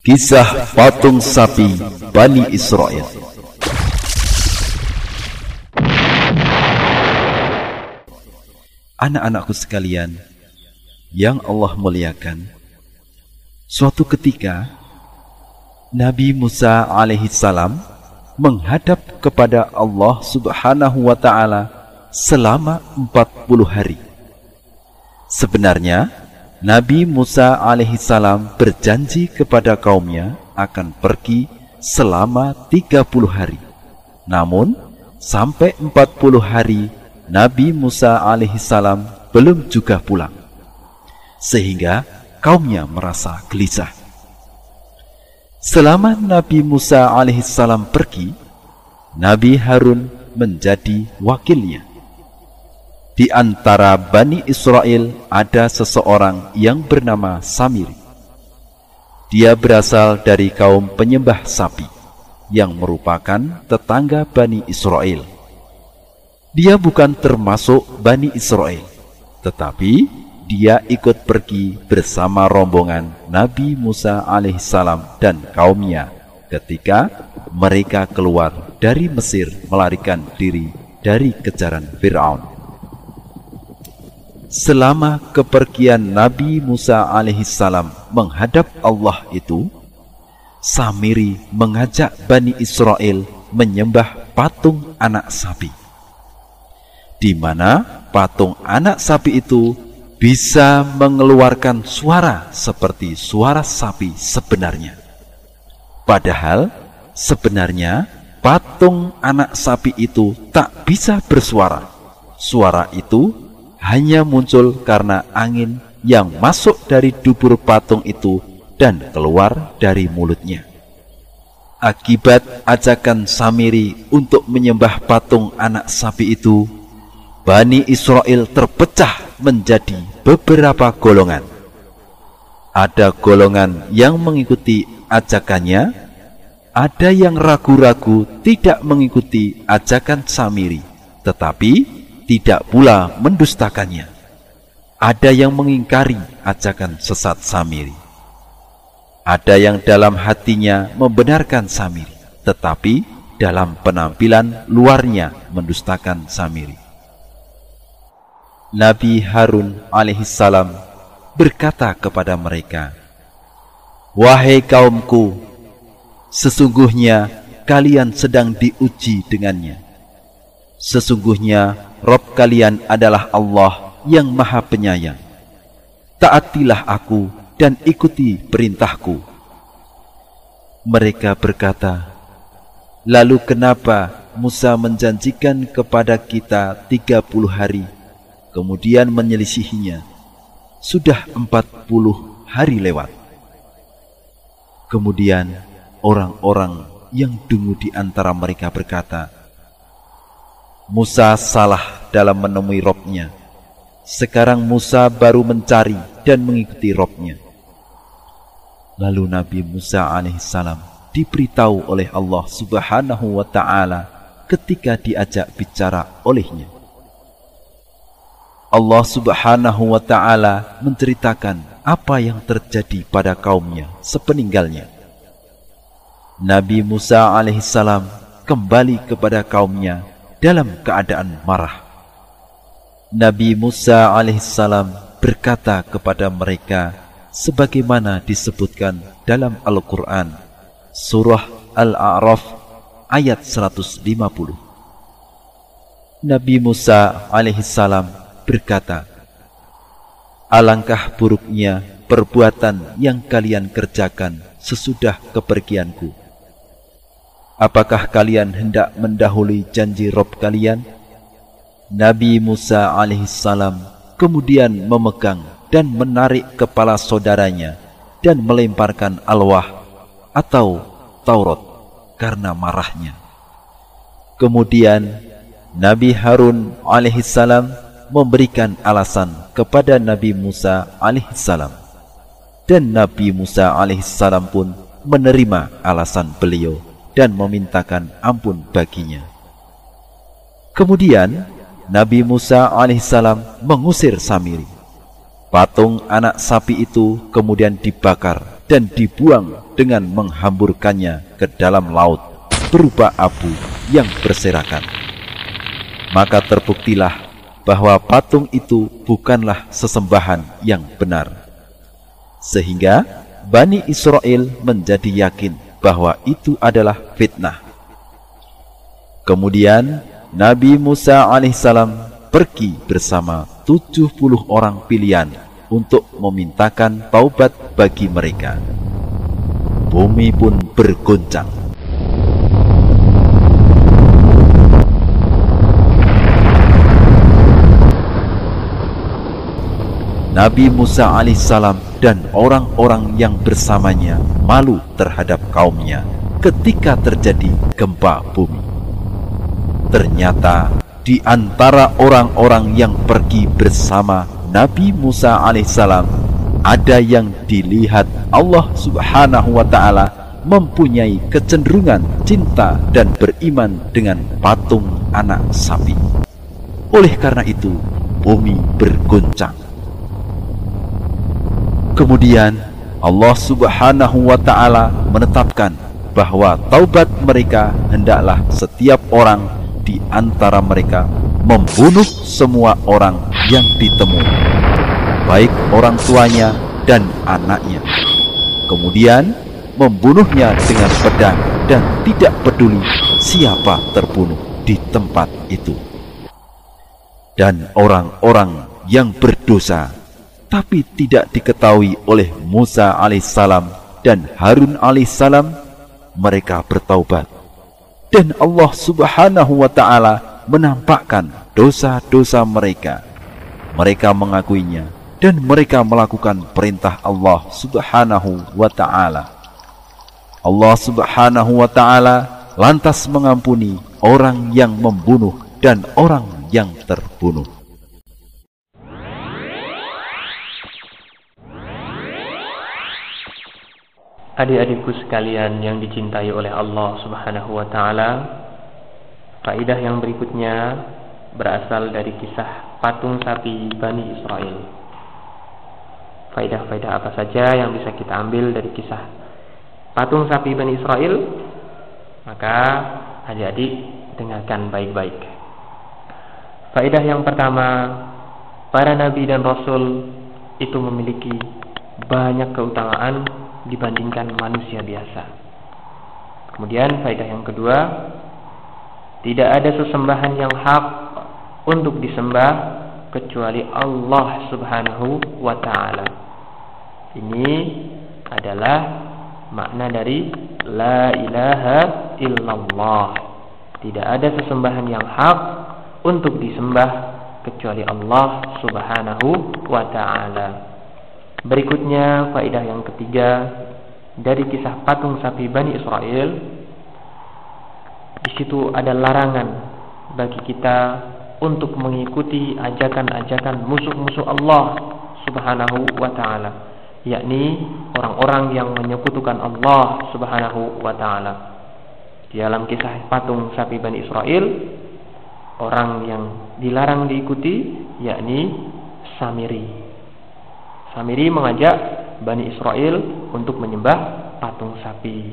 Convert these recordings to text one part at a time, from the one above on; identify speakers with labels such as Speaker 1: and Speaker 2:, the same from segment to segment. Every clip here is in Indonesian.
Speaker 1: Kisah patung sapi Bani Israel. Anak-anakku sekalian yang Allah muliakan Suatu ketika Nabi Musa alaihissalam menghadap kepada Allah subhanahu wa ta'ala selama 40 hari. Sebenarnya Nabi Musa alaihissalam berjanji kepada kaumnya akan pergi selama 30 hari. Namun, sampai 40 hari Nabi Musa alaihissalam belum juga pulang. Sehingga kaumnya merasa gelisah. Selama Nabi Musa alaihissalam pergi, Nabi Harun menjadi wakilnya. Di antara Bani Israel ada seseorang yang bernama Samiri. Dia berasal dari kaum penyembah sapi yang merupakan tetangga Bani Israel. Dia bukan termasuk Bani Israel, tetapi dia ikut pergi bersama rombongan Nabi Musa alaihissalam dan kaumnya ketika mereka keluar dari Mesir melarikan diri dari kejaran Fir'aun. Selama kepergian Nabi Musa alaihissalam menghadap Allah itu, Samiri mengajak Bani Israel menyembah patung anak sapi. Di mana patung anak sapi itu bisa mengeluarkan suara seperti suara sapi sebenarnya. Padahal sebenarnya patung anak sapi itu tak bisa bersuara. Suara itu hanya muncul karena angin yang masuk dari dubur patung itu dan keluar dari mulutnya. Akibat ajakan Samiri untuk menyembah patung anak sapi itu, Bani Israel terpecah menjadi beberapa golongan. Ada golongan yang mengikuti ajakannya, ada yang ragu-ragu tidak mengikuti ajakan Samiri, tetapi tidak pula mendustakannya. Ada yang mengingkari ajakan sesat Samiri. Ada yang dalam hatinya membenarkan Samiri, tetapi dalam penampilan luarnya mendustakan Samiri. Nabi Harun alaihissalam berkata kepada mereka, Wahai kaumku, sesungguhnya kalian sedang diuji dengannya. Sesungguhnya Rob kalian adalah Allah yang maha penyayang. Taatilah aku dan ikuti perintahku. Mereka berkata, Lalu kenapa Musa menjanjikan kepada kita tiga puluh hari, kemudian menyelisihinya? Sudah empat puluh hari lewat. Kemudian orang-orang yang dungu di antara mereka berkata, Musa salah dalam menemui robnya. Sekarang Musa baru mencari dan mengikuti robnya. Lalu Nabi Musa alaihissalam diberitahu oleh Allah subhanahu wa ta'ala ketika diajak bicara olehnya. Allah subhanahu wa ta'ala menceritakan apa yang terjadi pada kaumnya sepeninggalnya. Nabi Musa alaihissalam kembali kepada kaumnya dalam keadaan marah. Nabi Musa alaihissalam berkata kepada mereka sebagaimana disebutkan dalam Al-Quran Surah Al-A'raf ayat 150 Nabi Musa alaihissalam berkata Alangkah buruknya perbuatan yang kalian kerjakan sesudah kepergianku Apakah kalian hendak mendahului janji Rob kalian? Nabi Musa alaihissalam kemudian memegang dan menarik kepala saudaranya dan melemparkan alwah atau Taurat karena marahnya. Kemudian Nabi Harun alaihissalam memberikan alasan kepada Nabi Musa alaihissalam dan Nabi Musa alaihissalam pun menerima alasan beliau dan memintakan ampun baginya. Kemudian Nabi Musa alaihissalam mengusir Samiri. Patung anak sapi itu kemudian dibakar dan dibuang dengan menghamburkannya ke dalam laut berupa abu yang berserakan. Maka terbuktilah bahwa patung itu bukanlah sesembahan yang benar. Sehingga Bani Israel menjadi yakin bahwa itu adalah fitnah. Kemudian Nabi Musa alaihissalam pergi bersama 70 orang pilihan untuk memintakan taubat bagi mereka. Bumi pun bergoncang. Nabi Musa alaihissalam dan orang-orang yang bersamanya malu terhadap kaumnya ketika terjadi gempa bumi. Ternyata di antara orang-orang yang pergi bersama Nabi Musa alaihissalam ada yang dilihat Allah subhanahu wa ta'ala mempunyai kecenderungan cinta dan beriman dengan patung anak sapi. Oleh karena itu, bumi bergoncang. Kemudian Allah subhanahu wa ta'ala menetapkan bahwa taubat mereka hendaklah setiap orang di antara mereka membunuh semua orang yang ditemui, baik orang tuanya dan anaknya. Kemudian membunuhnya dengan pedang dan tidak peduli siapa terbunuh di tempat itu. Dan orang-orang yang berdosa tapi tidak diketahui oleh Musa alaihissalam dan Harun alaihissalam mereka bertaubat dan Allah Subhanahu wa taala menampakkan dosa-dosa mereka. Mereka mengakuinya dan mereka melakukan perintah Allah Subhanahu wa taala. Allah Subhanahu wa taala lantas mengampuni orang yang membunuh dan orang yang terbunuh.
Speaker 2: Adik-adikku sekalian yang dicintai oleh Allah Subhanahu wa taala, faidah yang berikutnya berasal dari kisah patung sapi Bani Israel. Faidah-faidah apa saja yang bisa kita ambil dari kisah patung sapi Bani Israel? Maka adik-adik dengarkan baik-baik. Faidah yang pertama, para nabi dan rasul itu memiliki banyak keutamaan dibandingkan manusia biasa. Kemudian faedah yang kedua, tidak ada sesembahan yang hak untuk disembah kecuali Allah Subhanahu wa taala. Ini adalah makna dari la ilaha illallah. Tidak ada sesembahan yang hak untuk disembah kecuali Allah Subhanahu wa taala. Berikutnya faedah yang ketiga dari kisah patung sapi Bani Israel. Di situ ada larangan bagi kita untuk mengikuti ajakan-ajakan musuh-musuh Allah Subhanahu wa taala, yakni orang-orang yang menyekutukan Allah Subhanahu wa taala. Di dalam kisah patung sapi Bani Israel, orang yang dilarang diikuti yakni Samiri Samiri mengajak Bani Israel untuk menyembah patung sapi.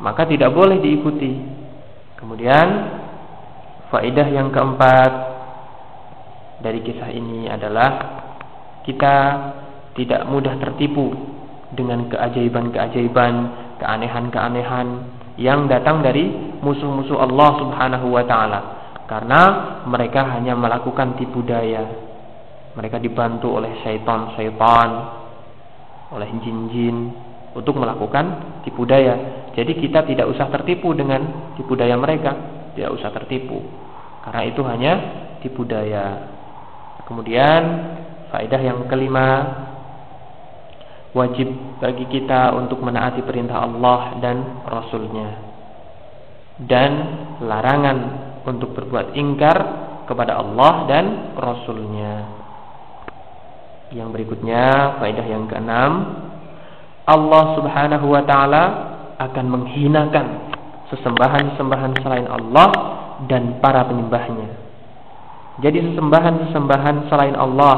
Speaker 2: Maka tidak boleh diikuti. Kemudian faedah yang keempat dari kisah ini adalah kita tidak mudah tertipu dengan keajaiban-keajaiban, keanehan-keanehan yang datang dari musuh-musuh Allah Subhanahu wa taala karena mereka hanya melakukan tipu daya mereka dibantu oleh syaitan-syaitan, oleh jin-jin untuk melakukan tipu daya. Jadi kita tidak usah tertipu dengan tipu daya mereka, tidak usah tertipu. Karena itu hanya tipu daya. Kemudian faedah yang kelima wajib bagi kita untuk menaati perintah Allah dan Rasulnya dan larangan untuk berbuat ingkar kepada Allah dan Rasulnya. Yang berikutnya, faedah yang keenam, Allah Subhanahu wa taala akan menghinakan sesembahan-sesembahan selain Allah dan para penyembahnya. Jadi sesembahan-sesembahan selain Allah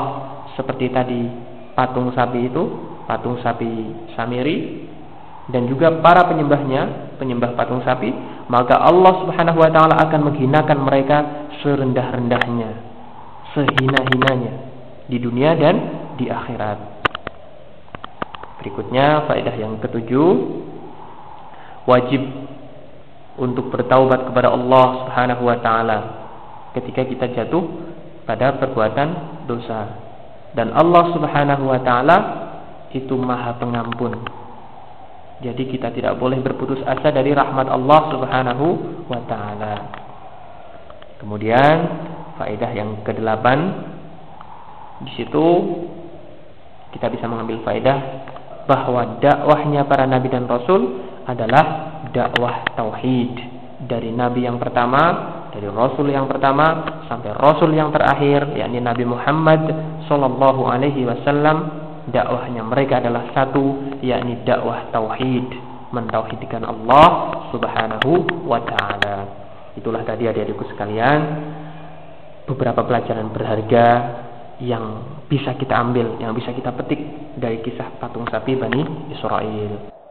Speaker 2: seperti tadi patung sapi itu, patung sapi Samiri dan juga para penyembahnya, penyembah patung sapi, maka Allah Subhanahu wa taala akan menghinakan mereka serendah-rendahnya, sehina-hinanya di dunia dan di akhirat. Berikutnya faedah yang ketujuh wajib untuk bertaubat kepada Allah Subhanahu wa taala ketika kita jatuh pada perbuatan dosa. Dan Allah Subhanahu wa taala itu Maha Pengampun. Jadi kita tidak boleh berputus asa dari rahmat Allah Subhanahu wa taala. Kemudian faedah yang kedelapan di situ kita bisa mengambil faedah bahwa dakwahnya para nabi dan rasul adalah dakwah tauhid dari nabi yang pertama dari rasul yang pertama sampai rasul yang terakhir yakni Nabi Muhammad sallallahu alaihi wasallam dakwahnya mereka adalah satu yakni dakwah tauhid mentauhidkan Allah Subhanahu wa taala. Itulah tadi adik-adikku sekalian beberapa pelajaran berharga yang bisa kita ambil, yang bisa kita petik dari kisah patung sapi Bani Israel.